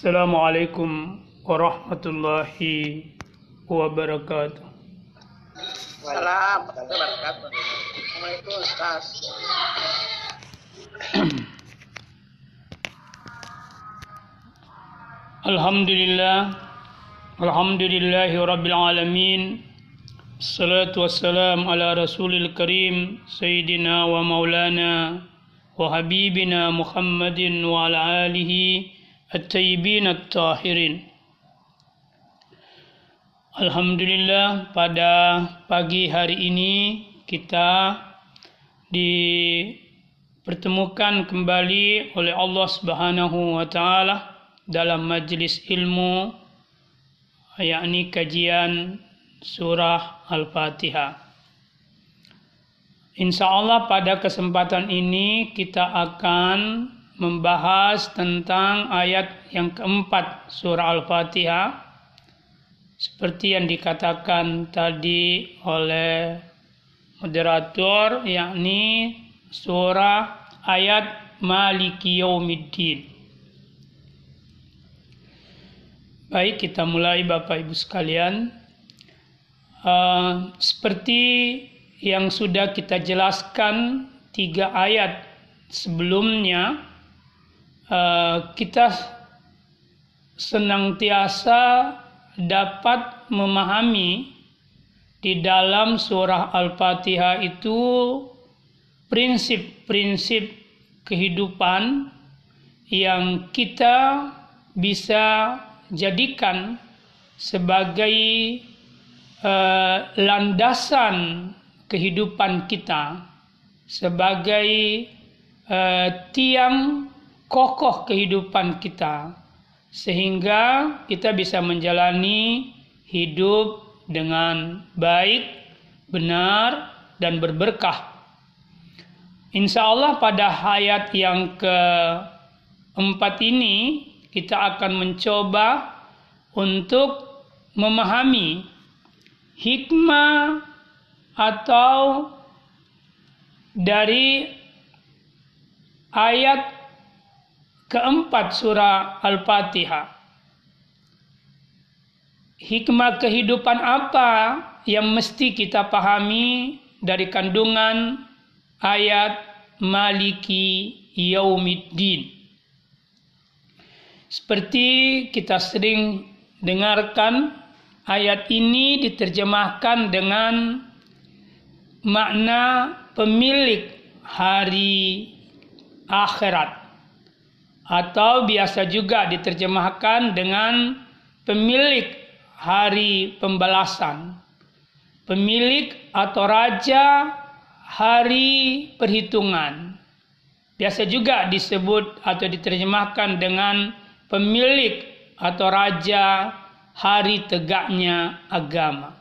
السلام عليكم ورحمة الله وبركاته wabarakatuh. Assalamualaikum Ustaz. الحمد لله الحمد لله رب العالمين الصلاة والسلام على رسول الكريم سيدنا ومولانا وحبيبنا محمد وعلى آله At-Tayyibin At-Tahirin Alhamdulillah pada pagi hari ini kita dipertemukan kembali oleh Allah Subhanahu wa taala dalam majlis ilmu yakni kajian surah Al-Fatihah. Insya Allah pada kesempatan ini kita akan membahas tentang ayat yang keempat surah Al-Fatihah seperti yang dikatakan tadi oleh moderator yakni surah ayat Maliki Yaumiddin. Baik, kita mulai Bapak Ibu sekalian. Uh, seperti yang sudah kita jelaskan tiga ayat sebelumnya, uh, kita senantiasa dapat memahami di dalam surah Al-Fatihah itu prinsip-prinsip kehidupan yang kita bisa jadikan sebagai uh, landasan kehidupan kita, sebagai uh, tiang kokoh kehidupan kita sehingga kita bisa menjalani hidup dengan baik, benar, dan berberkah. Insya Allah pada ayat yang keempat ini kita akan mencoba untuk memahami hikmah atau dari ayat keempat surah Al-Fatihah. Hikmah kehidupan apa yang mesti kita pahami dari kandungan ayat Maliki Yaumiddin. Seperti kita sering dengarkan ayat ini diterjemahkan dengan makna pemilik hari akhirat atau biasa juga diterjemahkan dengan pemilik hari pembalasan, pemilik atau raja hari perhitungan. Biasa juga disebut atau diterjemahkan dengan pemilik atau raja hari tegaknya agama.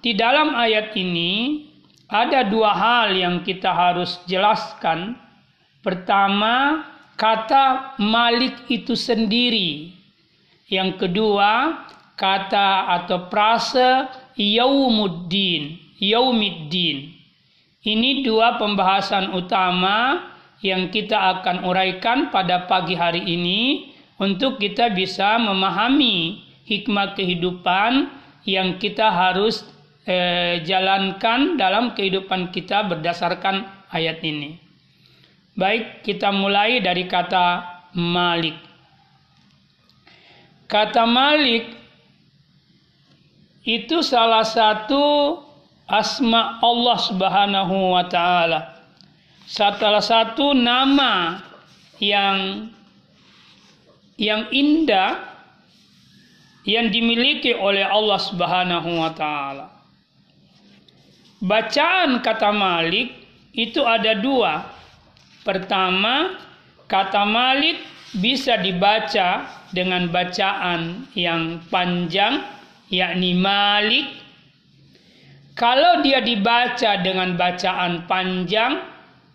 di dalam ayat ini ada dua hal yang kita harus jelaskan Pertama, kata Malik itu sendiri. Yang kedua, kata atau frase Yaumuddin, Yaumiddin. Ini dua pembahasan utama yang kita akan uraikan pada pagi hari ini untuk kita bisa memahami hikmah kehidupan yang kita harus eh, jalankan dalam kehidupan kita berdasarkan ayat ini. Baik, kita mulai dari kata Malik. Kata Malik itu salah satu asma Allah Subhanahu wa taala. Salah satu nama yang yang indah yang dimiliki oleh Allah Subhanahu wa taala. Bacaan kata Malik itu ada dua. Pertama, kata Malik bisa dibaca dengan bacaan yang panjang, yakni Malik. Kalau dia dibaca dengan bacaan panjang,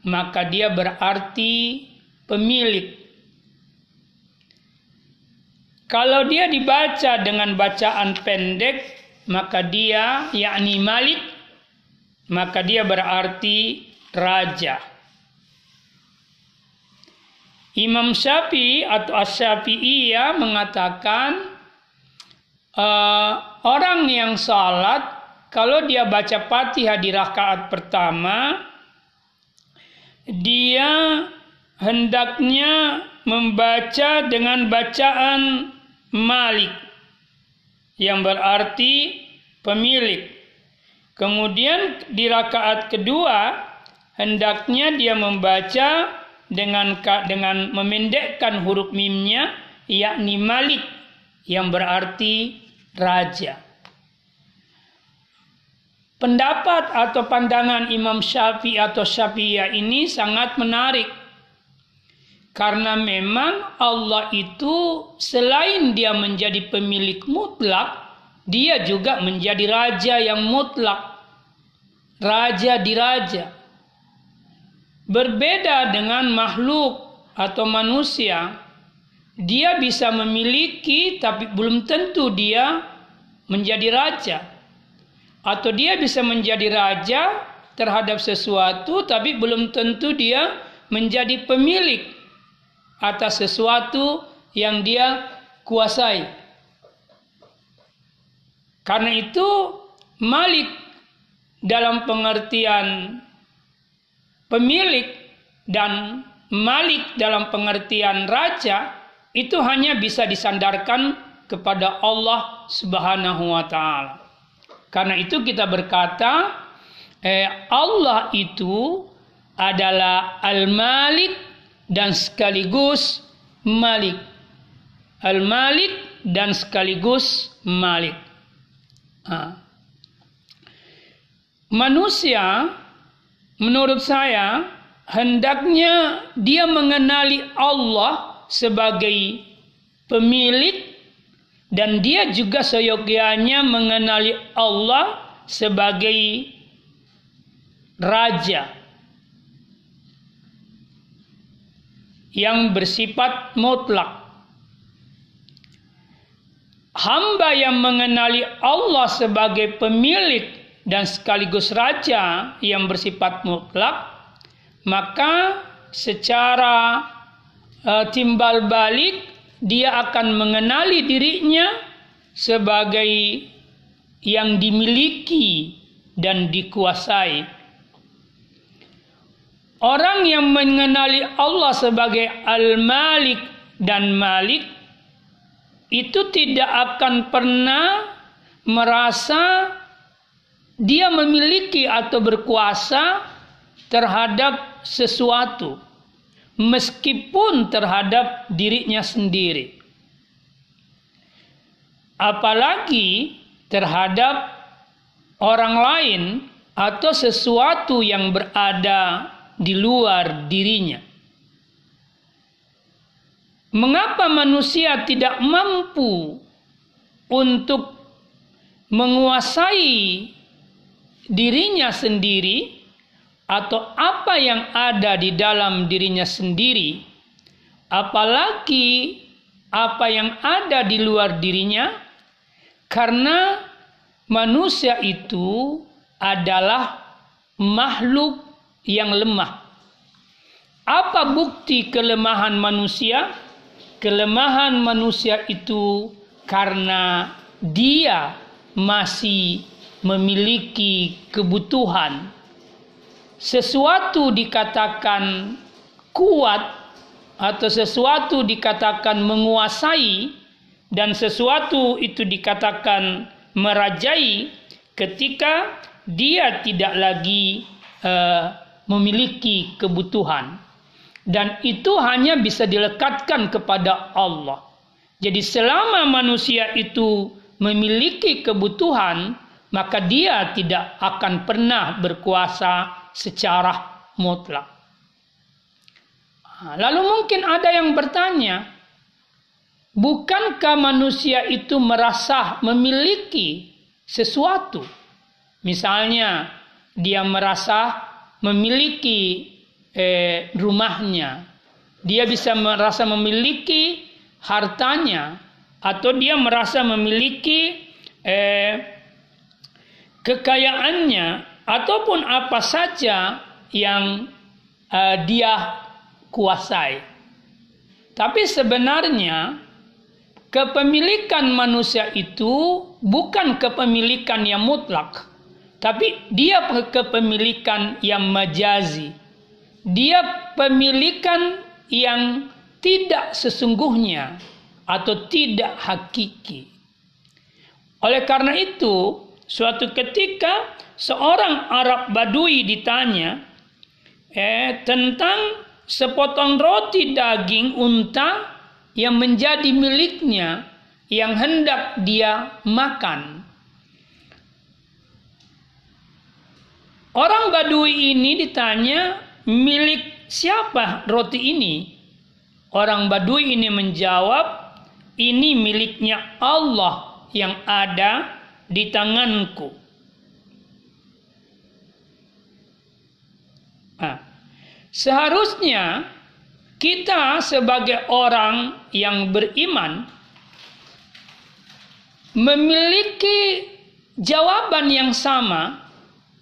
maka dia berarti pemilik. Kalau dia dibaca dengan bacaan pendek, maka dia yakni Malik, maka dia berarti raja. Imam Syafi'i atau Asy-Syafi'iyah mengatakan uh, orang yang salat kalau dia baca Fatihah di rakaat pertama dia hendaknya membaca dengan bacaan Malik yang berarti pemilik. Kemudian di rakaat kedua hendaknya dia membaca dengan dengan memendekkan huruf mimnya yakni Malik yang berarti raja. Pendapat atau pandangan Imam Syafi'i atau Syafi'iyah ini sangat menarik. Karena memang Allah itu selain dia menjadi pemilik mutlak, dia juga menjadi raja yang mutlak. Raja di raja. Berbeda dengan makhluk atau manusia, dia bisa memiliki tapi belum tentu dia menjadi raja. Atau dia bisa menjadi raja terhadap sesuatu tapi belum tentu dia menjadi pemilik atas sesuatu yang dia kuasai. Karena itu Malik dalam pengertian pemilik dan Malik dalam pengertian raja itu hanya bisa disandarkan kepada Allah Subhanahu wa taala. Karena itu kita berkata eh, Allah itu adalah Al-Malik dan sekaligus Malik. Al-Malik dan sekaligus Malik. Nah. Manusia menurut saya hendaknya dia mengenali Allah sebagai pemilik dan dia juga seyogyanya mengenali Allah sebagai raja yang bersifat mutlak. Hamba yang mengenali Allah sebagai pemilik dan sekaligus raja yang bersifat mutlak, maka secara uh, timbal balik dia akan mengenali dirinya sebagai yang dimiliki dan dikuasai. Orang yang mengenali Allah sebagai Al-Malik dan Malik itu tidak akan pernah merasa dia memiliki atau berkuasa terhadap sesuatu meskipun terhadap dirinya sendiri. Apalagi terhadap orang lain atau sesuatu yang berada di luar dirinya. Mengapa manusia tidak mampu untuk menguasai dirinya sendiri atau apa yang ada di dalam dirinya sendiri, apalagi apa yang ada di luar dirinya, karena manusia itu adalah makhluk yang lemah. Apa bukti kelemahan manusia? Kelemahan manusia itu karena dia masih memiliki kebutuhan sesuatu dikatakan kuat atau sesuatu dikatakan menguasai dan sesuatu itu dikatakan merajai ketika dia tidak lagi uh, memiliki kebutuhan dan itu hanya bisa dilekatkan kepada Allah. Jadi selama manusia itu memiliki kebutuhan, maka dia tidak akan pernah berkuasa secara mutlak. Lalu mungkin ada yang bertanya, bukankah manusia itu merasa memiliki sesuatu? Misalnya, dia merasa memiliki eh, rumahnya, dia bisa merasa memiliki hartanya, atau dia merasa memiliki eh, kekayaannya ataupun apa saja yang uh, dia kuasai. Tapi sebenarnya kepemilikan manusia itu bukan kepemilikan yang mutlak, tapi dia kepemilikan yang majazi. Dia pemilikan yang tidak sesungguhnya atau tidak hakiki. Oleh karena itu, suatu ketika seorang Arab Badui ditanya eh, tentang sepotong roti daging unta yang menjadi miliknya yang hendak dia makan. Orang Badui ini ditanya milik siapa roti ini? Orang Badui ini menjawab, ini miliknya Allah yang ada di tanganku. Nah, seharusnya kita sebagai orang yang beriman memiliki jawaban yang sama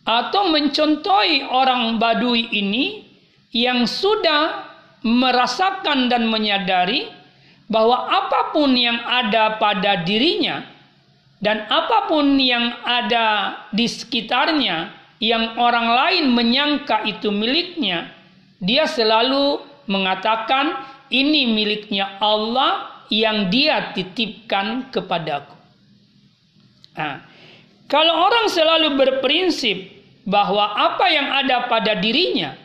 atau mencontohi orang Badui ini yang sudah merasakan dan menyadari bahwa apa pun yang ada pada dirinya dan apa pun yang ada di sekitarnya yang orang lain menyangka itu miliknya, dia selalu mengatakan ini miliknya Allah yang dia titipkan kepadaku. Nah, kalau orang selalu berprinsip bahwa apa yang ada pada dirinya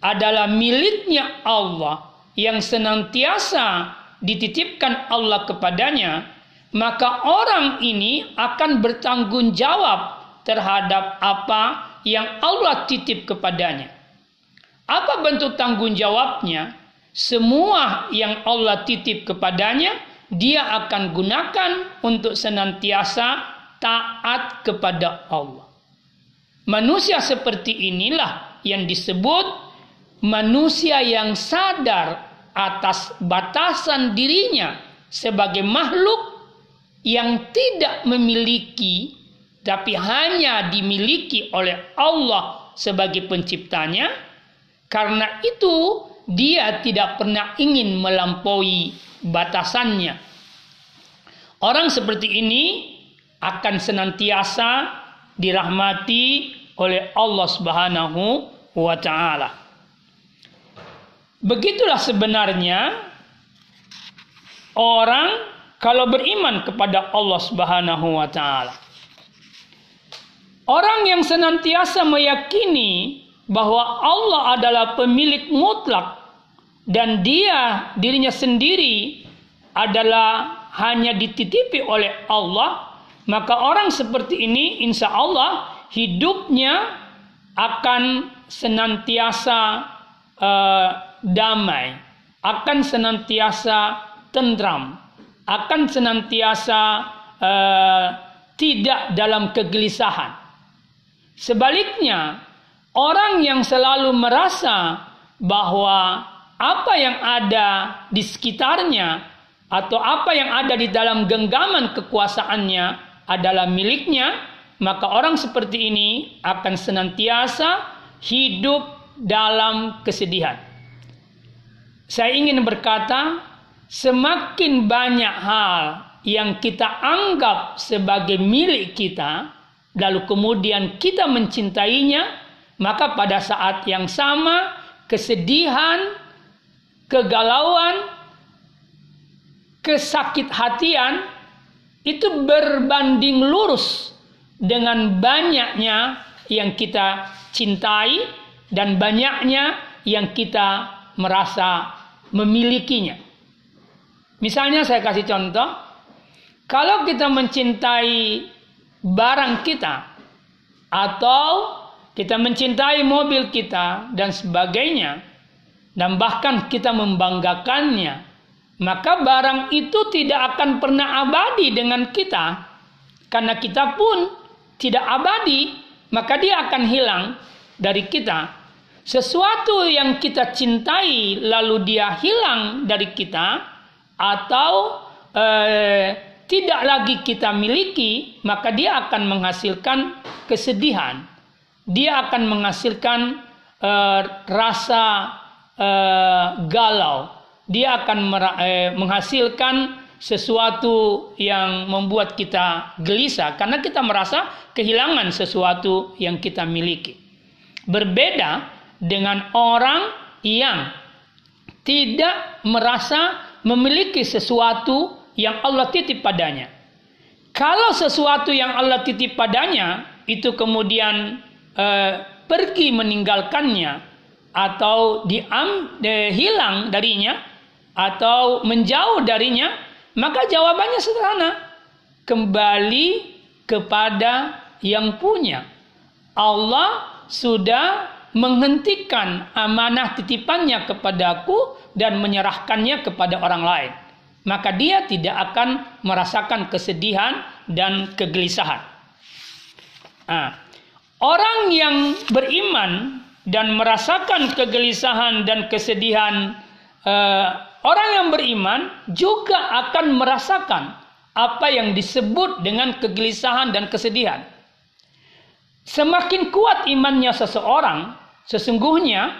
adalah miliknya Allah yang senantiasa dititipkan Allah kepadanya, maka orang ini akan bertanggung jawab terhadap apa yang Allah titip kepadanya. Apa bentuk tanggung jawabnya? Semua yang Allah titip kepadanya, dia akan gunakan untuk senantiasa taat kepada Allah. Manusia seperti inilah yang disebut manusia yang sadar atas batasan dirinya sebagai makhluk yang tidak memiliki tapi hanya dimiliki oleh Allah sebagai penciptanya karena itu, dia tidak pernah ingin melampaui batasannya. Orang seperti ini akan senantiasa dirahmati oleh Allah Subhanahu wa taala. Begitulah sebenarnya orang kalau beriman kepada Allah Subhanahu wa taala. Orang yang senantiasa meyakini bahwa Allah adalah pemilik mutlak dan dia dirinya sendiri adalah hanya dititipi oleh Allah, maka orang seperti ini insya Allah hidupnya akan senantiasa uh, damai, akan senantiasa tentram, akan senantiasa uh, tidak dalam kegelisahan. Sebaliknya, Orang yang selalu merasa bahwa apa yang ada di sekitarnya atau apa yang ada di dalam genggaman kekuasaannya adalah miliknya, maka orang seperti ini akan senantiasa hidup dalam kesedihan. Saya ingin berkata, semakin banyak hal yang kita anggap sebagai milik kita, lalu kemudian kita mencintainya, maka pada saat yang sama kesedihan, kegalauan, kesakit hatian itu berbanding lurus dengan banyaknya yang kita cintai dan banyaknya yang kita merasa memilikinya. Misalnya saya kasih contoh, kalau kita mencintai barang kita atau kita mencintai mobil kita dan sebagainya, dan bahkan kita membanggakannya, maka barang itu tidak akan pernah abadi dengan kita, karena kita pun tidak abadi, maka dia akan hilang dari kita. Sesuatu yang kita cintai lalu dia hilang dari kita, atau eh, tidak lagi kita miliki, maka dia akan menghasilkan kesedihan dia akan menghasilkan uh, rasa uh, galau, dia akan eh, menghasilkan sesuatu yang membuat kita gelisah karena kita merasa kehilangan sesuatu yang kita miliki. Berbeda dengan orang yang tidak merasa memiliki sesuatu yang Allah titip padanya. Kalau sesuatu yang Allah titip padanya itu kemudian eh, pergi meninggalkannya atau diam, eh, hilang darinya atau menjauh darinya, maka jawabannya sederhana. Kembali kepada yang punya. Allah sudah menghentikan amanah titipannya kepadaku dan menyerahkannya kepada orang lain. Maka dia tidak akan merasakan kesedihan dan kegelisahan. Nah, orang yang beriman dan merasakan kegelisahan dan kesedihan eh, Orang yang beriman juga akan merasakan apa yang disebut dengan kegelisahan dan kesedihan. Semakin kuat imannya seseorang, sesungguhnya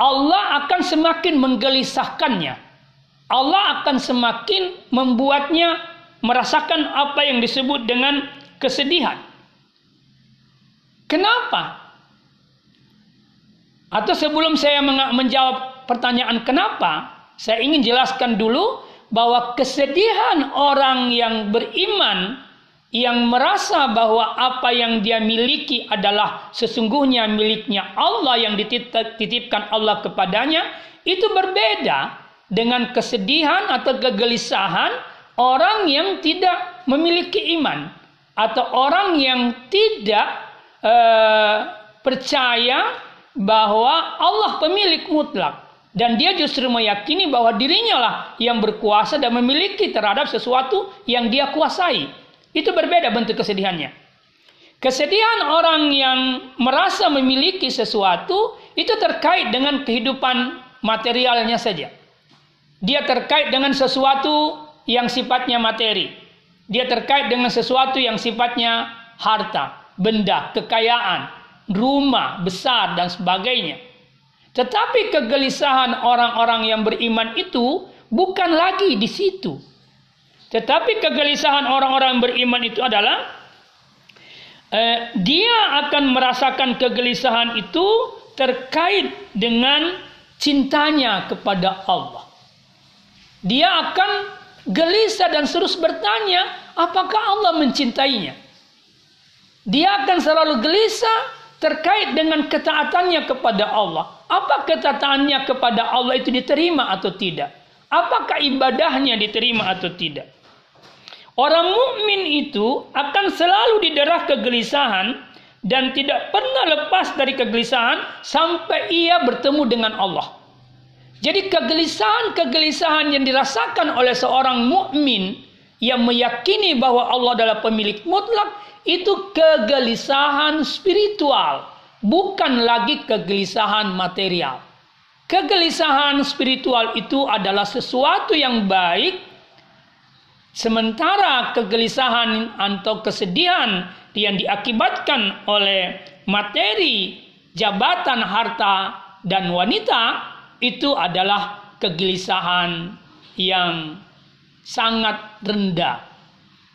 Allah akan semakin menggelisahkannya. Allah akan semakin membuatnya merasakan apa yang disebut dengan kesedihan. Kenapa? Atau sebelum saya menjawab pertanyaan kenapa, saya ingin jelaskan dulu bahwa kesedihan orang yang beriman yang merasa bahwa apa yang dia miliki adalah sesungguhnya miliknya Allah yang dititipkan Allah kepadanya itu berbeda dengan kesedihan atau kegelisahan orang yang tidak memiliki iman atau orang yang tidak uh, percaya bahwa Allah pemilik mutlak dan dia justru meyakini bahwa dirinya lah yang berkuasa dan memiliki terhadap sesuatu yang dia kuasai. Itu berbeda bentuk kesedihannya. Kesedihan orang yang merasa memiliki sesuatu itu terkait dengan kehidupan materialnya saja. Dia terkait dengan sesuatu yang sifatnya materi. Dia terkait dengan sesuatu yang sifatnya harta, benda, kekayaan, rumah besar dan sebagainya. Tetapi kegelisahan orang-orang yang beriman itu bukan lagi di situ. Tetapi kegelisahan orang-orang beriman itu adalah eh, dia akan merasakan kegelisahan itu terkait dengan cintanya kepada Allah. Dia akan gelisah dan terus bertanya, apakah Allah mencintainya? Dia akan selalu gelisah terkait dengan ketaatannya kepada Allah. Apa ketataannya kepada Allah itu diterima atau tidak? Apakah ibadahnya diterima atau tidak? Orang mukmin itu akan selalu diderah kegelisahan dan tidak pernah lepas dari kegelisahan sampai ia bertemu dengan Allah. Jadi kegelisahan-kegelisahan yang dirasakan oleh seorang mukmin yang meyakini bahwa Allah adalah pemilik mutlak itu kegelisahan spiritual bukan lagi kegelisahan material. Kegelisahan spiritual itu adalah sesuatu yang baik, sementara kegelisahan atau kesedihan yang diakibatkan oleh materi, jabatan, harta, dan wanita itu adalah kegelisahan yang sangat rendah.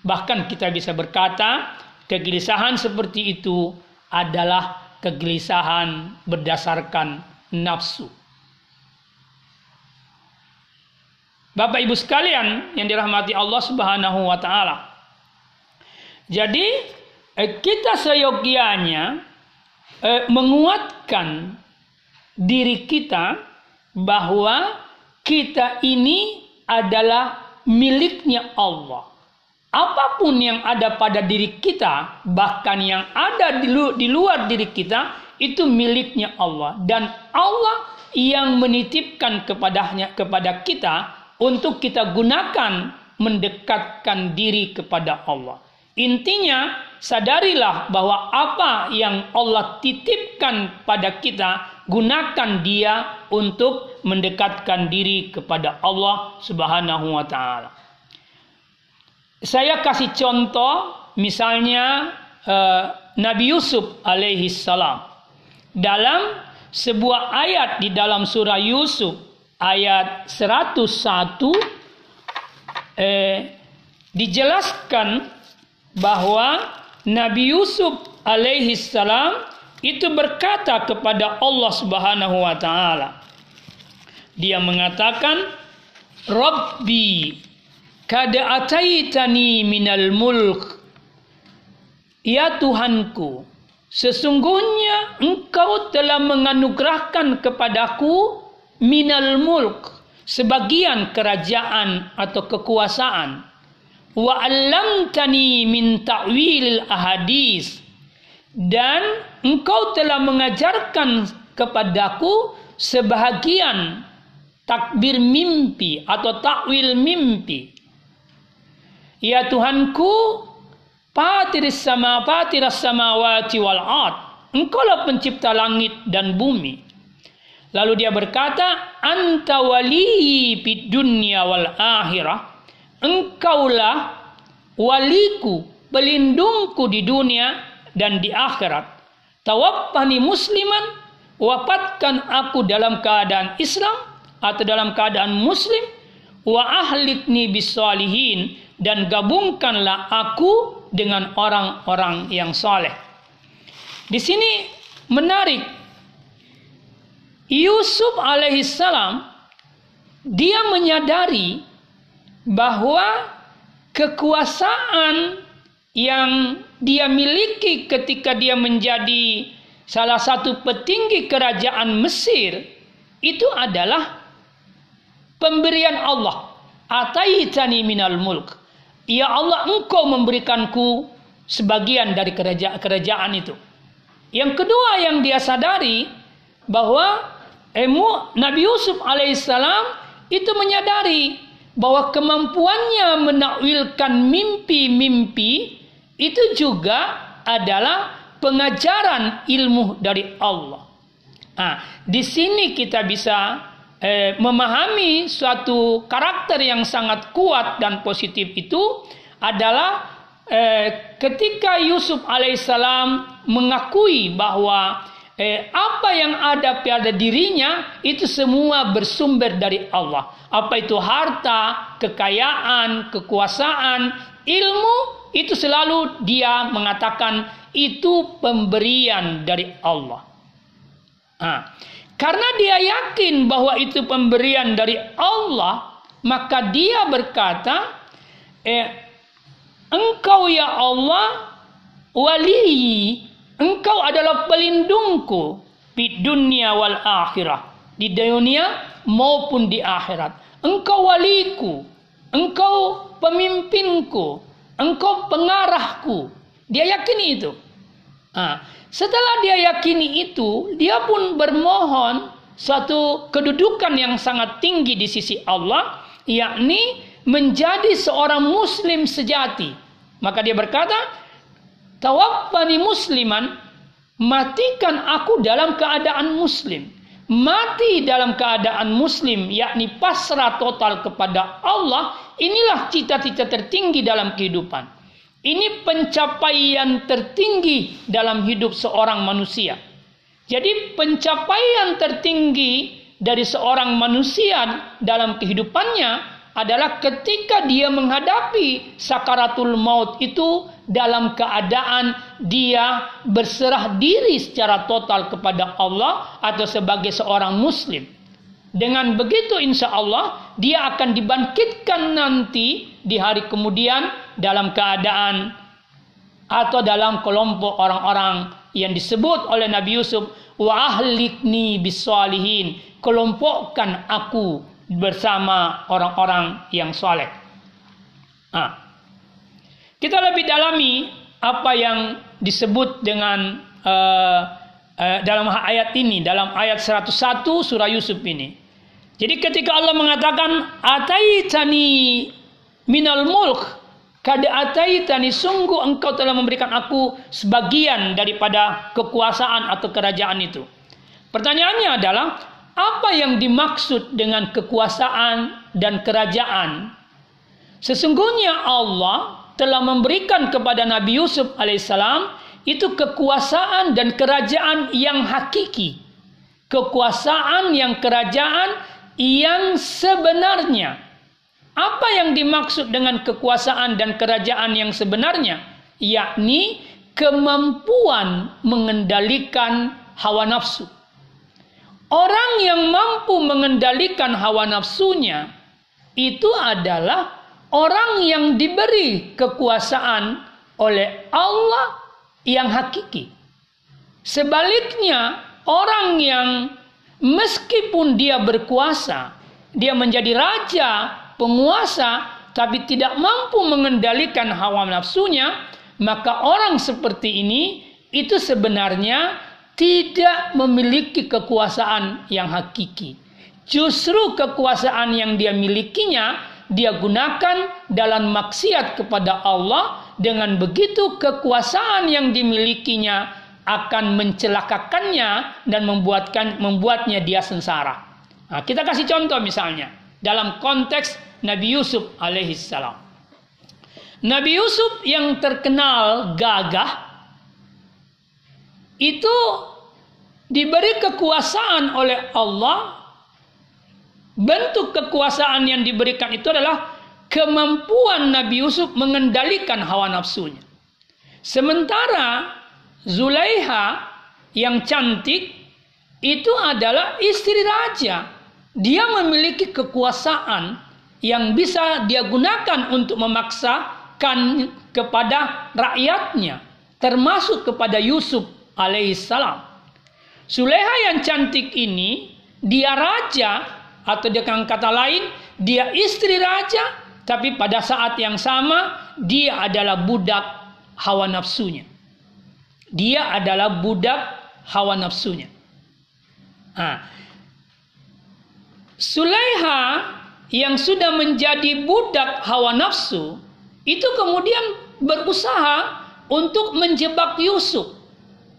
Bahkan kita bisa berkata, kegelisahan seperti itu adalah kegelisahan berdasarkan nafsu. Bapak Ibu sekalian yang dirahmati Allah Subhanahu wa taala. Jadi eh, kita seyogianya eh, menguatkan diri kita bahwa kita ini adalah miliknya Allah. Apa pun yang ada pada diri kita, bahkan yang ada di, lu, di luar diri kita, itu miliknya Allah. Dan Allah yang menitipkan kepadanya kepada kita untuk kita gunakan mendekatkan diri kepada Allah. Intinya, sadarilah bahwa apa yang Allah titipkan pada kita, gunakan dia untuk mendekatkan diri kepada Allah Subhanahu wa taala. Saya kasih contoh misalnya uh, Nabi Yusuf alaihi salam. Dalam sebuah ayat di dalam surah Yusuf ayat 101 eh, dijelaskan bahwa Nabi Yusuf alaihi salam itu berkata kepada Allah Subhanahu wa taala. Dia mengatakan, "Rabbi, kada ataitani minal mulk." Ya Tuhanku, sesungguhnya Engkau telah menganugerahkan kepadaku minal mulk, sebagian kerajaan atau kekuasaan. Wa 'allamtani min ta'wil ahadis. Dan engkau telah mengajarkan kepadaku sebahagian takbir mimpi atau takwil mimpi. Ya Tuhanku patiris sama patiras samawati wal ard. Engkaulah pencipta langit dan bumi lalu dia berkata anta wali fid wal akhirah engkaulah waliku, pelindungku di dunia dan di akhirat. Tawaffani musliman, wafatkan aku dalam keadaan Islam atau dalam keadaan muslim, wa ahlikni bisalihin dan gabungkanlah aku dengan orang-orang yang soleh. Di sini menarik Yusuf alaihissalam dia menyadari bahwa kekuasaan yang dia miliki ketika dia menjadi salah satu petinggi kerajaan Mesir itu adalah pemberian Allah. Ataitani minal mulk. Ya Allah, engkau memberikanku sebagian dari kerajaan, kerajaan itu. Yang kedua yang dia sadari bahwa emu Nabi Yusuf alaihissalam itu menyadari bahwa kemampuannya menakwilkan mimpi-mimpi itu juga adalah pengajaran ilmu dari Allah. Nah, di sini kita bisa eh, memahami suatu karakter yang sangat kuat dan positif itu adalah eh, ketika Yusuf alaihissalam mengakui bahwa eh, apa yang ada pada dirinya itu semua bersumber dari Allah. Apa itu harta, kekayaan, kekuasaan, ilmu itu selalu dia mengatakan itu pemberian dari Allah. Nah, karena dia yakin bahwa itu pemberian dari Allah, maka dia berkata, eh, Engkau ya Allah wali Engkau adalah pelindungku di dunia wal akhirah. Di dunia maupun di akhirat. Engkau waliku. Engkau pemimpinku. Engkau pengarahku. Dia yakini itu. Nah, setelah dia yakini itu, dia pun bermohon suatu kedudukan yang sangat tinggi di sisi Allah, yakni menjadi seorang muslim sejati. Maka dia berkata, Tawaffani musliman, matikan aku dalam keadaan muslim. Mati dalam keadaan muslim, yakni pasrah total kepada Allah, inilah cita-cita tertinggi dalam kehidupan. Ini pencapaian tertinggi dalam hidup seorang manusia. Jadi pencapaian tertinggi dari seorang manusia dalam kehidupannya adalah ketika dia menghadapi sakaratul maut itu dalam keadaan dia berserah diri secara total kepada Allah atau sebagai seorang muslim. Dengan begitu insya Allah dia akan dibangkitkan nanti di hari kemudian dalam keadaan atau dalam kelompok orang-orang yang disebut oleh Nabi Yusuf wa ahlikni bisalihin kelompokkan aku bersama orang-orang yang soleh. Nah, kita lebih dalami apa yang disebut dengan uh, uh, dalam ayat ini, dalam ayat 101 surah Yusuf ini. Jadi ketika Allah mengatakan ataitani minal mulk kada ataitani sungguh engkau telah memberikan aku sebagian daripada kekuasaan atau kerajaan itu. Pertanyaannya adalah apa yang dimaksud dengan kekuasaan dan kerajaan? Sesungguhnya Allah telah memberikan kepada Nabi Yusuf alaihissalam itu kekuasaan dan kerajaan yang hakiki. Kekuasaan yang kerajaan yang sebenarnya. Apa yang dimaksud dengan kekuasaan dan kerajaan yang sebenarnya? Yakni kemampuan mengendalikan hawa nafsu. Orang yang mampu mengendalikan hawa nafsunya itu adalah orang yang diberi kekuasaan oleh Allah yang hakiki. Sebaliknya, orang yang meskipun dia berkuasa, dia menjadi raja, penguasa, tapi tidak mampu mengendalikan hawa nafsunya, maka orang seperti ini itu sebenarnya tidak memiliki kekuasaan yang hakiki. Justru kekuasaan yang dia milikinya dia gunakan dalam maksiat kepada Allah dengan begitu kekuasaan yang dimilikinya akan mencelakakannya dan membuatkan membuatnya dia sengsara. Nah, kita kasih contoh misalnya dalam konteks Nabi Yusuf alaihissalam. Nabi Yusuf yang terkenal gagah itu diberi kekuasaan oleh Allah. Bentuk kekuasaan yang diberikan itu adalah kemampuan Nabi Yusuf mengendalikan hawa nafsunya. Sementara Zulaiha yang cantik itu adalah istri raja. Dia memiliki kekuasaan yang bisa dia gunakan untuk memaksakan kepada rakyatnya, termasuk kepada Yusuf alaihissalam. Suleha yang cantik ini dia raja atau dengan kata lain dia istri raja tapi pada saat yang sama dia adalah budak hawa nafsunya. Dia adalah budak hawa nafsunya. Nah, Sulaiha yang sudah menjadi budak hawa nafsu itu kemudian berusaha untuk menjebak Yusuf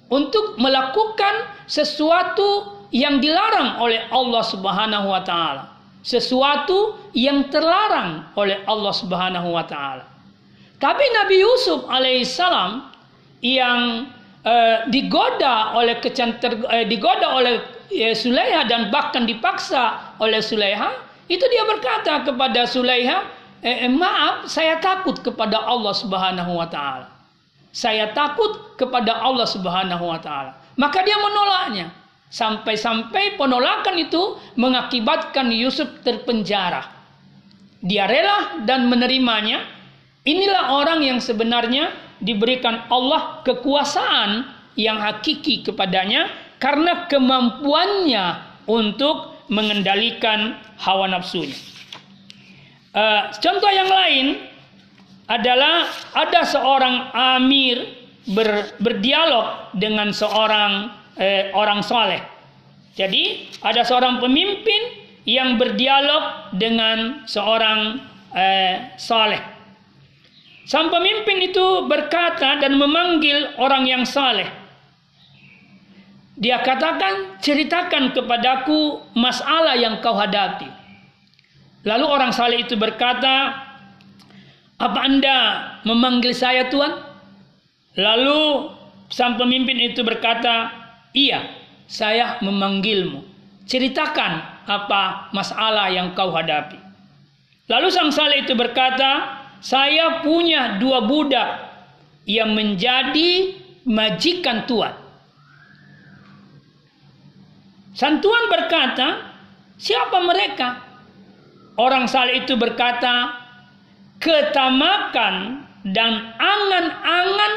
untuk melakukan sesuatu yang dilarang oleh Allah Subhanahu wa taala. Sesuatu yang terlarang oleh Allah Subhanahu wa taala. Tapi Nabi Yusuf alaihissalam yang uh, digoda oleh kecanter uh, digoda oleh uh, Sulaiha dan bahkan dipaksa oleh Sulaiha, itu dia berkata kepada Sulaiha, eh, "Maaf, saya takut kepada Allah Subhanahu wa taala." Saya takut kepada Allah Subhanahu wa taala. Maka dia menolaknya. Sampai-sampai penolakan itu mengakibatkan Yusuf terpenjara. Dia rela dan menerimanya. Inilah orang yang sebenarnya diberikan Allah kekuasaan yang hakiki kepadanya karena kemampuannya untuk mengendalikan hawa nafsunya. Uh, contoh yang lain adalah ada seorang amir ber, berdialog dengan seorang eh, orang soleh. Jadi ada seorang pemimpin yang berdialog dengan seorang eh, soleh. Sang pemimpin itu berkata dan memanggil orang yang soleh. Dia katakan, ceritakan kepadaku masalah yang kau hadapi. Lalu orang saleh itu berkata, apa anda memanggil saya Tuhan? Lalu sang pemimpin itu berkata, iya saya memanggilmu. Ceritakan apa masalah yang kau hadapi. Lalu sang saleh itu berkata, saya punya dua budak yang menjadi majikan Tuhan. Sang Tuhan berkata, siapa mereka? Orang saleh itu berkata, ketamakan dan angan-angan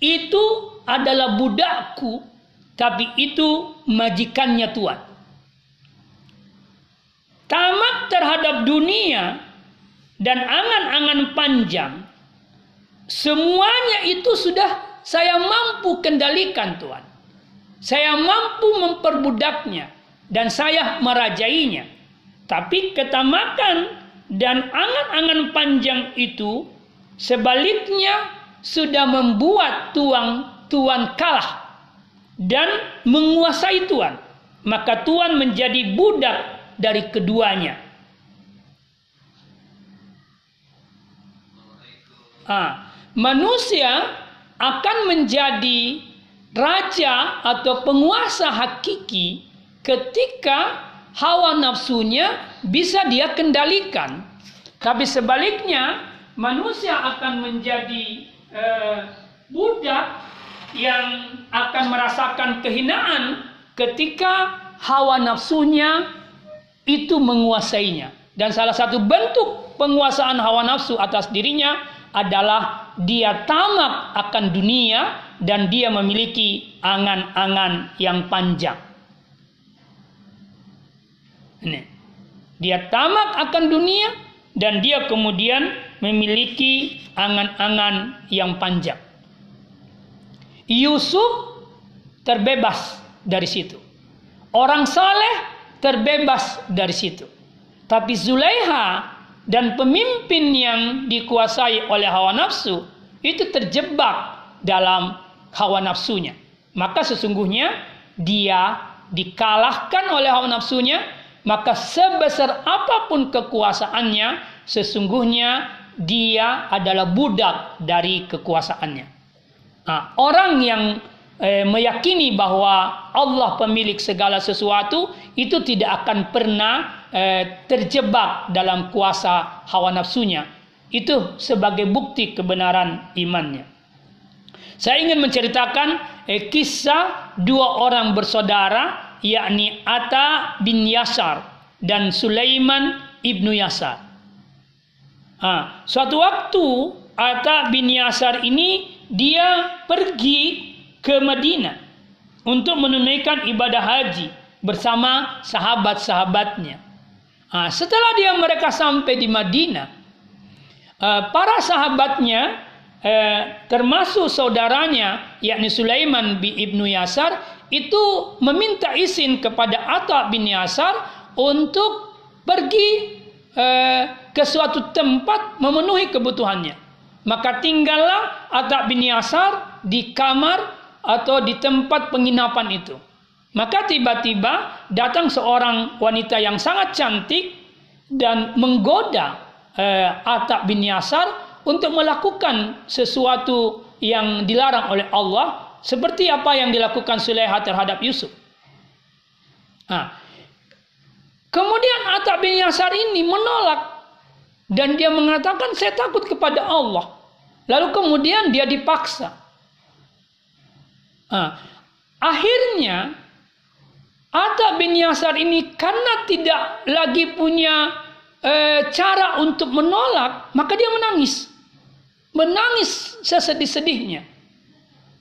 itu adalah budakku tapi itu majikannya Tuhan. Tamak terhadap dunia dan angan-angan panjang semuanya itu sudah saya mampu kendalikan Tuhan. Saya mampu memperbudaknya dan saya merajainya. Tapi ketamakan dan angan-angan panjang itu sebaliknya sudah membuat tuan tuan kalah dan menguasai tuan. Maka tuan menjadi budak dari keduanya. Ah, manusia akan menjadi raja atau penguasa hakiki ketika hawa nafsunya bisa dia kendalikan. Tapi sebaliknya manusia akan menjadi eh, budak yang akan merasakan kehinaan ketika hawa nafsunya itu menguasainya. Dan salah satu bentuk penguasaan hawa nafsu atas dirinya adalah dia tamak akan dunia dan dia memiliki angan-angan yang panjang. Ini. Dia tamak akan dunia dan dia kemudian memiliki angan-angan yang panjang. Yusuf terbebas dari situ. Orang saleh terbebas dari situ. Tapi Zulaiha dan pemimpin yang dikuasai oleh hawa nafsu itu terjebak dalam hawa nafsunya. Maka sesungguhnya dia dikalahkan oleh hawa nafsunya, maka sebesar apa pun kekuasaannya, sesungguhnya dia adalah budak dari kekuasaannya. Nah, orang yang eh, meyakini bahwa Allah pemilik segala sesuatu itu tidak akan pernah eh, terjebak dalam kuasa hawa nafsunya. Itu sebagai bukti kebenaran imannya. Saya ingin menceritakan eh, kisah dua orang bersaudara yakni Ata bin Yasar dan Sulaiman ibnu Yasar. Ha, suatu waktu Ata bin Yasar ini dia pergi ke Madinah untuk menunaikan ibadah haji bersama sahabat-sahabatnya. Setelah dia mereka sampai di Madinah, para sahabatnya uh, termasuk saudaranya yakni Sulaiman bin Ibnu Yasar itu meminta izin kepada Atta bin Yasar untuk pergi uh, ke suatu tempat memenuhi kebutuhannya. Maka tinggallah Atta bin Yasar di kamar atau di tempat penginapan itu. Maka tiba-tiba datang seorang wanita yang sangat cantik dan menggoda eh, Atta bin Yasar untuk melakukan sesuatu yang dilarang oleh Allah seperti apa yang dilakukan Sulaiha terhadap Yusuf. Nah, kemudian Atta bin Yasar ini menolak dan dia mengatakan saya takut kepada Allah. Lalu kemudian dia dipaksa. Nah, akhirnya Atta bin Yasar ini karena tidak lagi punya e, cara untuk menolak, maka dia menangis. Menangis sesedih-sedihnya.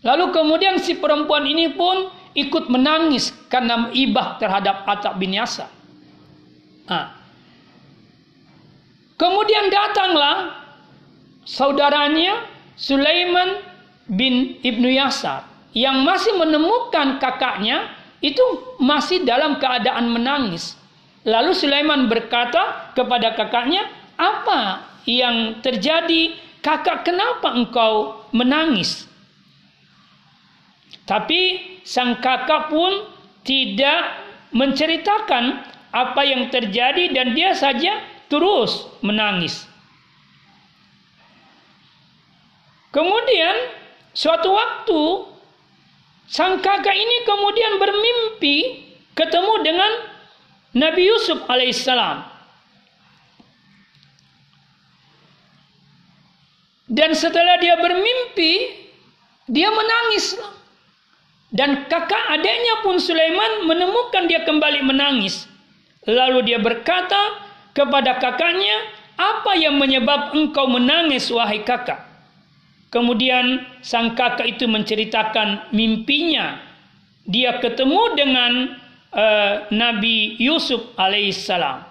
Lalu kemudian si perempuan ini pun ikut menangis karena ibah terhadap Atta bin Yasar. Nah, Kemudian datanglah saudaranya Sulaiman bin Ibnu Yasar yang masih menemukan kakaknya itu masih dalam keadaan menangis. Lalu Sulaiman berkata kepada kakaknya, "Apa yang terjadi? Kakak, kenapa engkau menangis?" Tapi sang kakak pun tidak menceritakan apa yang terjadi dan dia saja terus menangis. Kemudian suatu waktu sang kakak ini kemudian bermimpi ketemu dengan Nabi Yusuf alaihissalam. Dan setelah dia bermimpi, dia menangis. Dan kakak adiknya pun Sulaiman menemukan dia kembali menangis. Lalu dia berkata, kepada kakaknya, "Apa yang menyebab engkau menangis, wahai kakak?" Kemudian sang kakak itu menceritakan mimpinya. Dia ketemu dengan uh, Nabi Yusuf alaihissalam.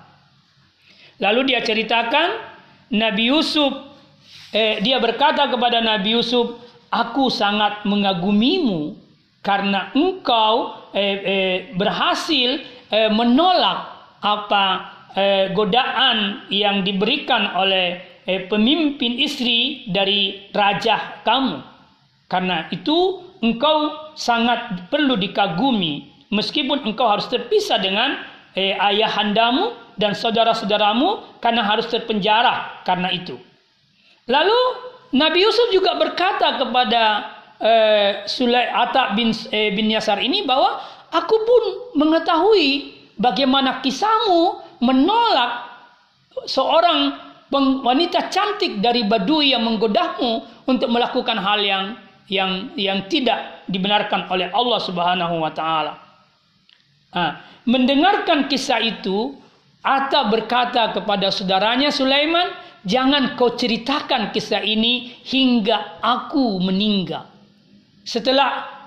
Lalu dia ceritakan Nabi Yusuf, eh, dia berkata kepada Nabi Yusuf, "Aku sangat mengagumimu karena engkau eh, eh, berhasil eh, menolak apa eh, godaan yang diberikan oleh eh, pemimpin istri dari raja kamu. Karena itu engkau sangat perlu dikagumi meskipun engkau harus terpisah dengan eh, ayahandamu dan saudara-saudaramu karena harus terpenjara karena itu. Lalu Nabi Yusuf juga berkata kepada eh, Sulai bin, eh, bin Yasar ini bahwa aku pun mengetahui bagaimana kisahmu menolak seorang wanita cantik dari Badui yang menggodahmu untuk melakukan hal yang yang yang tidak dibenarkan oleh Allah Subhanahu wa taala. Nah, mendengarkan kisah itu, Atta berkata kepada saudaranya Sulaiman, "Jangan kau ceritakan kisah ini hingga aku meninggal." Setelah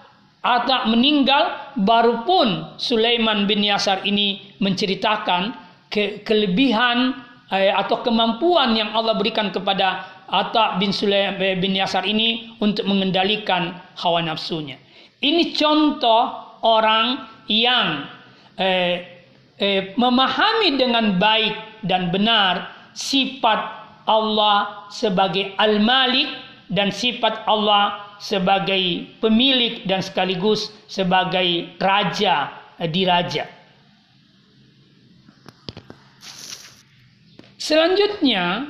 Atta meninggal, baru pun Sulaiman bin Yasar ini menceritakan ke kelebihan eh, atau kemampuan yang Allah berikan kepada Atta bin Sulaiman eh, bin Yasar ini untuk mengendalikan hawa nafsunya. Ini contoh orang yang eh, eh, memahami dengan baik dan benar sifat Allah sebagai Al-Malik dan sifat Allah sebagai pemilik dan sekaligus sebagai raja eh, di raja. Selanjutnya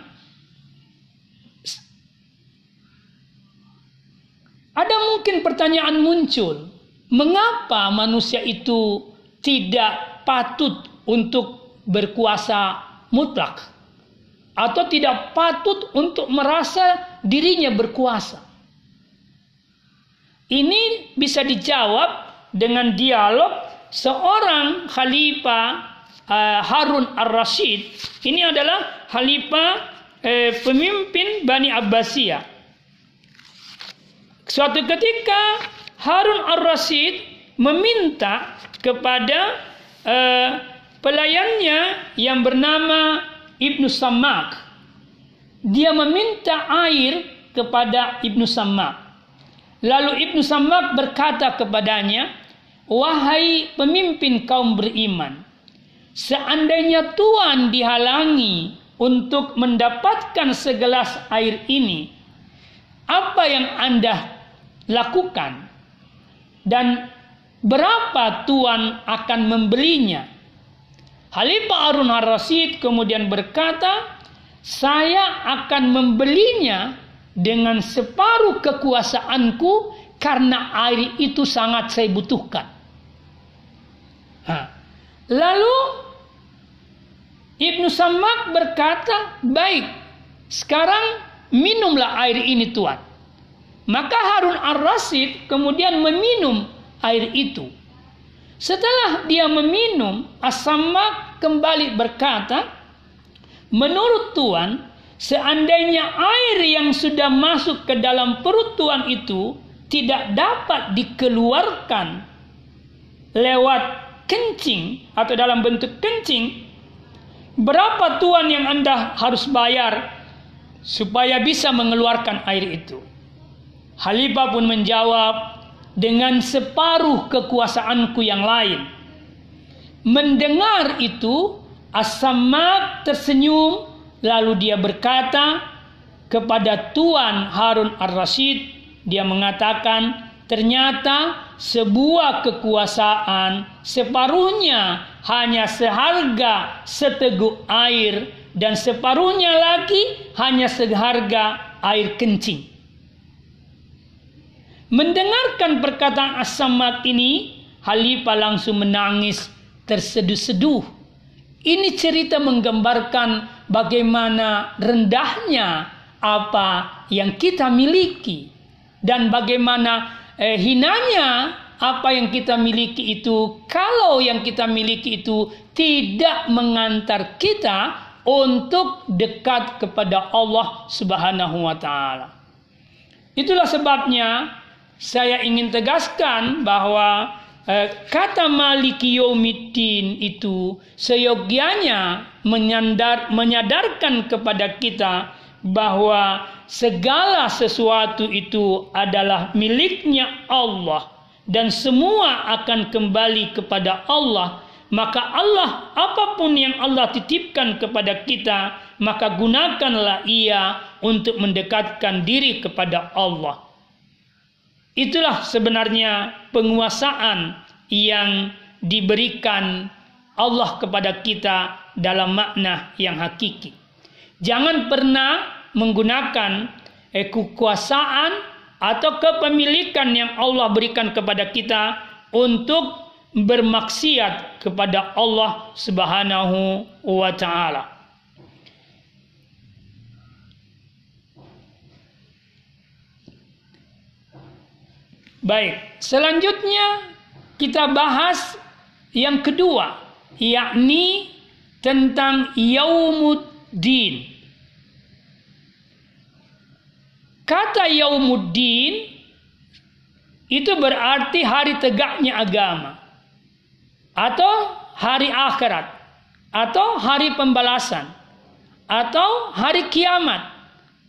ada mungkin pertanyaan muncul, mengapa manusia itu tidak patut untuk berkuasa mutlak atau tidak patut untuk merasa dirinya berkuasa. Ini bisa dijawab dengan dialog seorang khalifah uh, Harun ar-Rasyid. Ini adalah khalifah uh, pemimpin Bani Abbasiyah. Suatu ketika Harun ar-Rasyid meminta kepada uh, pelayannya yang bernama Ibnu Samak. Dia meminta air kepada Ibnu Samak. Lalu Ibnu Samak berkata kepadanya, Wahai pemimpin kaum beriman, seandainya Tuhan dihalangi untuk mendapatkan segelas air ini, apa yang Anda lakukan? Dan berapa tuan akan membelinya? Khalifah Harun al-Rasyid kemudian berkata, saya akan membelinya dengan separuh kekuasaanku karena air itu sangat saya butuhkan. Ha. Lalu Ibnu Samak berkata, baik, sekarang minumlah air ini tuan. Maka Harun al-Rasyid kemudian meminum air itu. Setelah dia meminum, Asamak kembali berkata, Menurut Tuhan, seandainya air yang sudah masuk ke dalam perut Tuhan itu tidak dapat dikeluarkan lewat kencing atau dalam bentuk kencing, berapa Tuhan yang Anda harus bayar supaya bisa mengeluarkan air itu? Halifah pun menjawab, dengan separuh kekuasaanku yang lain. Mendengar itu, As-Samad tersenyum lalu dia berkata kepada Tuan Harun Ar-Rasyid, dia mengatakan, ternyata sebuah kekuasaan separuhnya hanya seharga seteguk air dan separuhnya lagi hanya seharga air kencing. Mendengarkan perkataan As-Samad ini, Halifah langsung menangis terseduh-seduh. Ini cerita menggambarkan bagaimana rendahnya apa yang kita miliki dan bagaimana eh, hinanya apa yang kita miliki itu kalau yang kita miliki itu tidak mengantar kita untuk dekat kepada Allah Subhanahu wa taala. Itulah sebabnya saya ingin tegaskan bahwa eh, kata maliki yaumiddin itu seyogianya menyandar, menyadarkan kepada kita bahwa segala sesuatu itu adalah miliknya Allah dan semua akan kembali kepada Allah. Maka Allah apa pun yang Allah titipkan kepada kita maka gunakanlah ia untuk mendekatkan diri kepada Allah Itulah sebenarnya penguasaan yang diberikan Allah kepada kita dalam makna yang hakiki. Jangan pernah menggunakan eh, kekuasaan atau kepemilikan yang Allah berikan kepada kita untuk bermaksiat kepada Allah Subhanahu wa taala. Baik, selanjutnya kita bahas yang kedua, yakni tentang yaumuddin. Kata yaumuddin itu berarti hari tegaknya agama atau hari akhirat atau hari pembalasan atau hari kiamat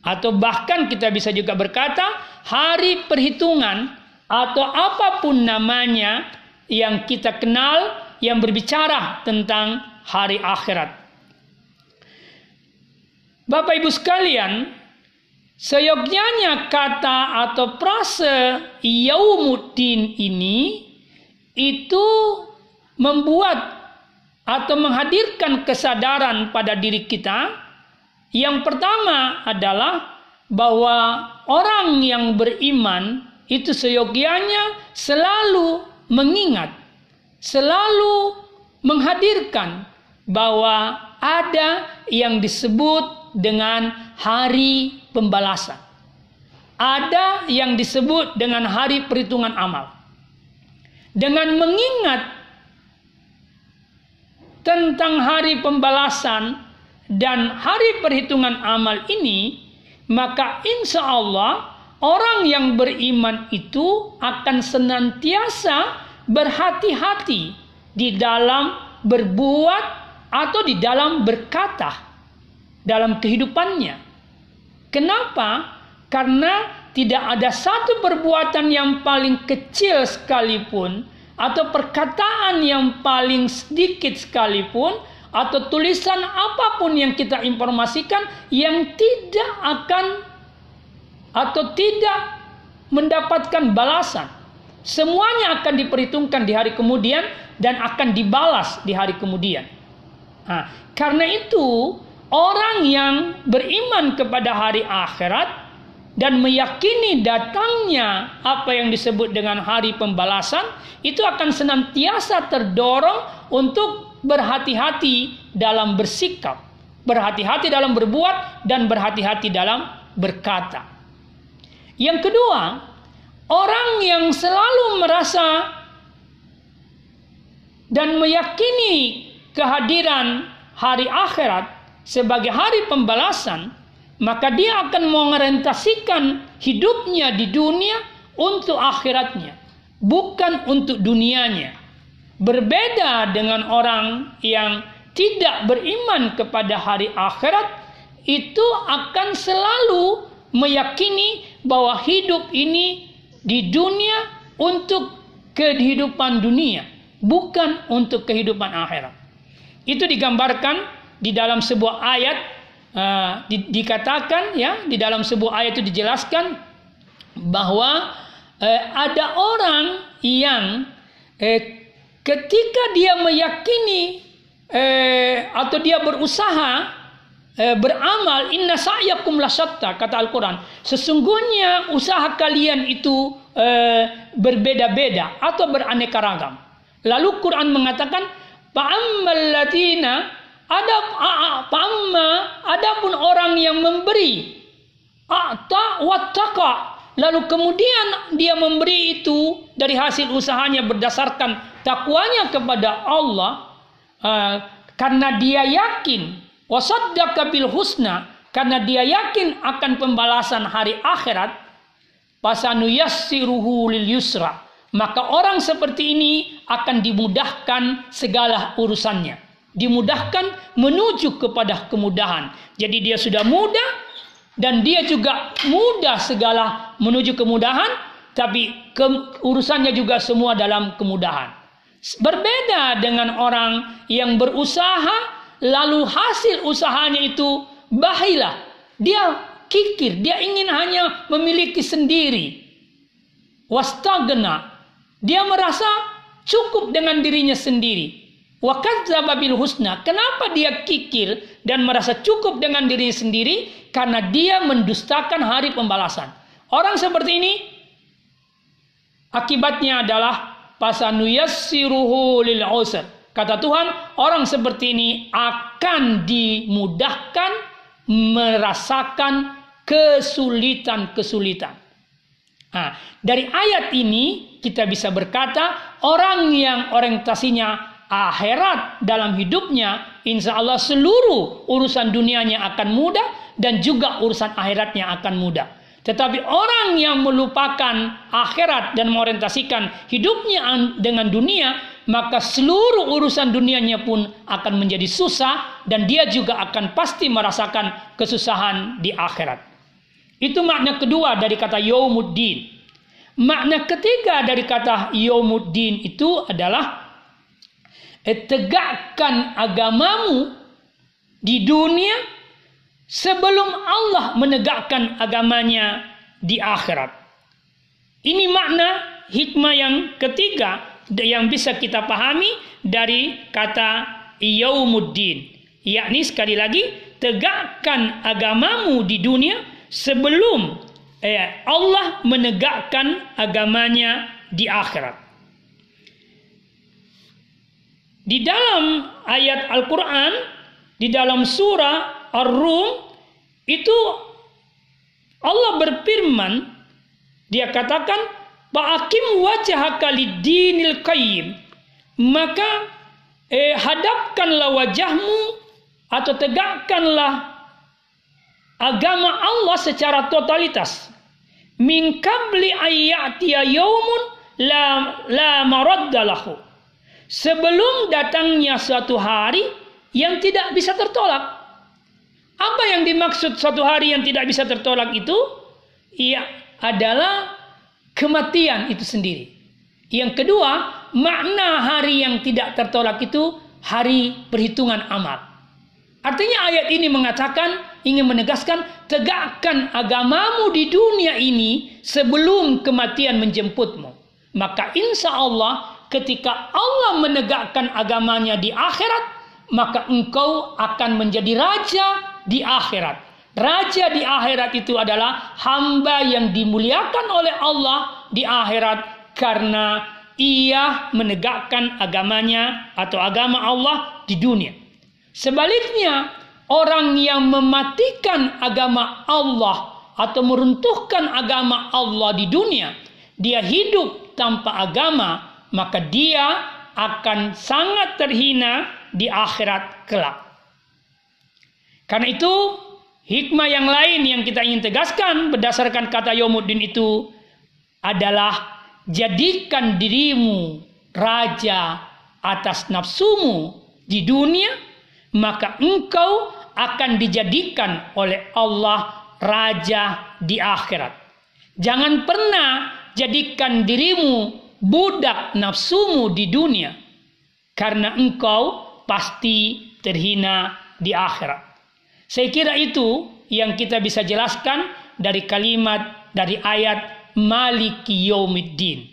atau bahkan kita bisa juga berkata hari perhitungan atau apa pun namanya yang kita kenal yang berbicara tentang hari akhirat. Bapak Ibu sekalian, seyogyanya kata atau prase yaumuddin ini itu membuat atau menghadirkan kesadaran pada diri kita. Yang pertama adalah bahwa orang yang beriman itu seyogianya selalu mengingat, selalu menghadirkan bahwa ada yang disebut dengan hari pembalasan. Ada yang disebut dengan hari perhitungan amal. Dengan mengingat tentang hari pembalasan dan hari perhitungan amal ini, maka insya Allah Orang yang beriman itu akan senantiasa berhati-hati di dalam berbuat atau di dalam berkata dalam kehidupannya. Kenapa? Karena tidak ada satu perbuatan yang paling kecil sekalipun atau perkataan yang paling sedikit sekalipun atau tulisan apa pun yang kita informasikan yang tidak akan atau tidak mendapatkan balasan. Semuanya akan diperhitungkan di hari kemudian dan akan dibalas di hari kemudian. Nah, karena itu orang yang beriman kepada hari akhirat dan meyakini datangnya apa yang disebut dengan hari pembalasan itu akan senantiasa terdorong untuk berhati-hati dalam bersikap, berhati-hati dalam berbuat dan berhati-hati dalam berkata. Yang kedua, orang yang selalu merasa dan meyakini kehadiran hari akhirat sebagai hari pembalasan, maka dia akan mengorientasikan hidupnya di dunia untuk akhiratnya, bukan untuk dunianya. Berbeda dengan orang yang tidak beriman kepada hari akhirat, itu akan selalu meyakini bahwa hidup ini di dunia untuk kehidupan dunia, bukan untuk kehidupan akhirat. Itu digambarkan di dalam sebuah ayat uh, di, dikatakan ya di dalam sebuah ayat itu dijelaskan bahwa uh, ada orang yang uh, ketika dia meyakini uh, atau dia berusaha eh, beramal inna sa'yakum lasyatta kata Al-Qur'an. Sesungguhnya usaha kalian itu eh, berbeda-beda atau beraneka ragam. Lalu Quran mengatakan fa'ammal ladina ada fa'amma adapun orang yang memberi a'ta wattaqa lalu kemudian dia memberi itu dari hasil usahanya berdasarkan takwanya kepada Allah uh, karena dia yakin wasaddaka bil husna karena dia yakin akan pembalasan hari akhirat pasanu yassiruhu lil yusra. Maka orang seperti ini akan dimudahkan segala urusannya. Dimudahkan menuju kepada kemudahan. Jadi dia sudah mudah dan dia juga mudah segala menuju kemudahan tapi ke, urusannya juga semua dalam kemudahan. Berbeda dengan orang yang berusaha lalu hasil usahanya itu bahilah. Dia kikir, dia ingin hanya memiliki sendiri. Wastagna. Dia merasa cukup dengan dirinya sendiri. Wakadzdzaba bil husna. Kenapa dia kikir dan merasa cukup dengan dirinya sendiri? Karena dia mendustakan hari pembalasan. Orang seperti ini akibatnya adalah fasanuyassiruhu lil. Kata Tuhan, orang seperti ini akan dimudahkan merasakan kesulitan-kesulitan. Nah, dari ayat ini kita bisa berkata orang yang orientasinya akhirat dalam hidupnya, insya Allah seluruh urusan dunianya akan mudah dan juga urusan akhiratnya akan mudah. Tetapi orang yang melupakan akhirat dan mengorientasikan hidupnya dengan dunia, maka seluruh urusan dunianya pun akan menjadi susah dan dia juga akan pasti merasakan kesusahan di akhirat. Itu makna kedua dari kata yaumuddin. Makna ketiga dari kata yaumuddin itu adalah tegakkan agamamu di dunia sebelum Allah menegakkan agamanya di akhirat. Ini makna hikmah yang ketiga yang bisa kita pahami dari kata yaumuddin. Yakni sekali lagi tegakkan agamamu di dunia sebelum eh, Allah menegakkan agamanya di akhirat. Di dalam ayat Al-Quran, di dalam surah Ar-Rum itu Allah berfirman dia katakan Ba'akim wajhaka lid-dinil qayyim. Maka eh, hadapkanlah wajahmu atau tegakkanlah agama Allah secara totalitas. Min qabli ayyatiya yaumun la la maraddalahu sebelum datangnya suatu hari yang tidak bisa tertolak. Apa yang dimaksud satu hari yang tidak bisa tertolak itu? Ia adalah kematian itu sendiri. Yang kedua, makna hari yang tidak tertolak itu hari perhitungan amal. Artinya ayat ini mengatakan, ingin menegaskan, tegakkan agamamu di dunia ini sebelum kematian menjemputmu. Maka insya Allah ketika Allah menegakkan agamanya di akhirat, maka engkau akan menjadi raja di akhirat. Raja di akhirat itu adalah hamba yang dimuliakan oleh Allah di akhirat karena ia menegakkan agamanya atau agama Allah di dunia. Sebaliknya, orang yang mematikan agama Allah atau meruntuhkan agama Allah di dunia, dia hidup tanpa agama, maka dia akan sangat terhina di akhirat kelak. Karena itu hikmah yang lain yang kita ingin tegaskan berdasarkan kata Yomuddin itu adalah jadikan dirimu raja atas nafsumu di dunia maka engkau akan dijadikan oleh Allah raja di akhirat. Jangan pernah jadikan dirimu budak nafsumu di dunia karena engkau pasti terhina di akhirat. Saya kira itu yang kita bisa jelaskan dari kalimat dari ayat Maliki Yaumiddin.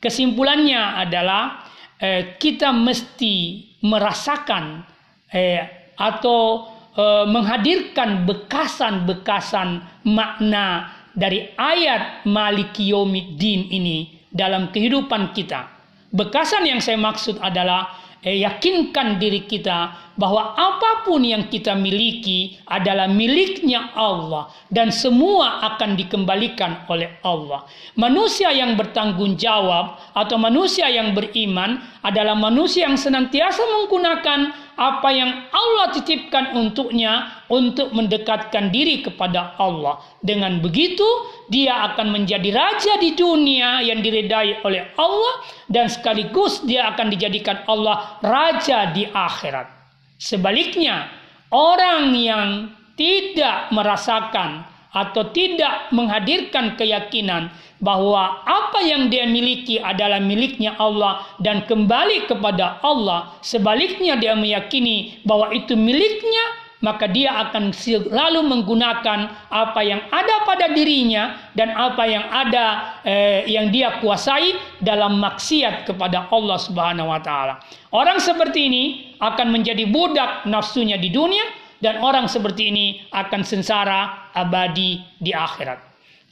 Kesimpulannya adalah eh, kita mesti merasakan eh, atau eh, menghadirkan bekasan-bekasan makna dari ayat Maliki Yaumiddin ini dalam kehidupan kita. Bekasan yang saya maksud adalah eh, yakinkan diri kita bahwa apa pun yang kita miliki adalah miliknya Allah dan semua akan dikembalikan oleh Allah. Manusia yang bertanggung jawab atau manusia yang beriman adalah manusia yang senantiasa menggunakan apa yang Allah titipkan untuknya untuk mendekatkan diri kepada Allah. Dengan begitu, dia akan menjadi raja di dunia yang diredai oleh Allah dan sekaligus dia akan dijadikan Allah raja di akhirat. Sebaliknya, orang yang tidak merasakan atau tidak menghadirkan keyakinan bahwa apa yang dia miliki adalah miliknya Allah dan kembali kepada Allah. Sebaliknya dia meyakini bahwa itu miliknya, maka dia akan selalu menggunakan apa yang ada pada dirinya dan apa yang ada eh, yang dia kuasai dalam maksiat kepada Allah Subhanahu wa taala. Orang seperti ini akan menjadi budak nafsunya di dunia dan orang seperti ini akan sengsara abadi di akhirat.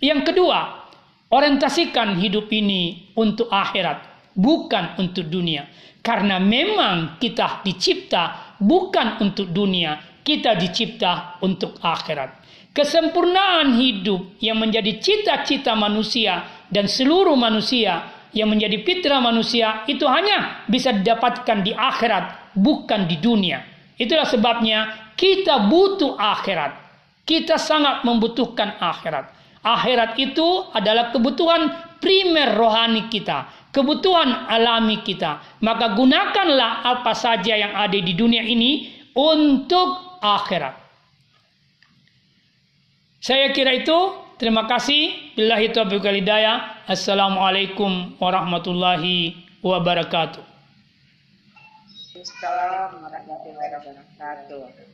Yang kedua, Orientasikan hidup ini untuk akhirat. bukan untuk dunia. Karena memang kita dicipta bukan untuk dunia, kita dicipta untuk akhirat. Kesempurnaan hidup yang menjadi cita-cita manusia dan seluruh manusia yang menjadi fitrah manusia itu hanya bisa didapatkan di akhirat, bukan di dunia. Itulah sebabnya kita butuh akhirat. Kita sangat membutuhkan akhirat. Akhirat itu adalah kebutuhan primer rohani kita, kebutuhan alami kita. Maka gunakanlah apa saja yang ada di dunia ini untuk akhirat. Saya kira itu. Terima kasih. Billahi taufiq wal hidayah. Assalamualaikum warahmatullahi wabarakatuh. Assalamualaikum warahmatullahi wabarakatuh.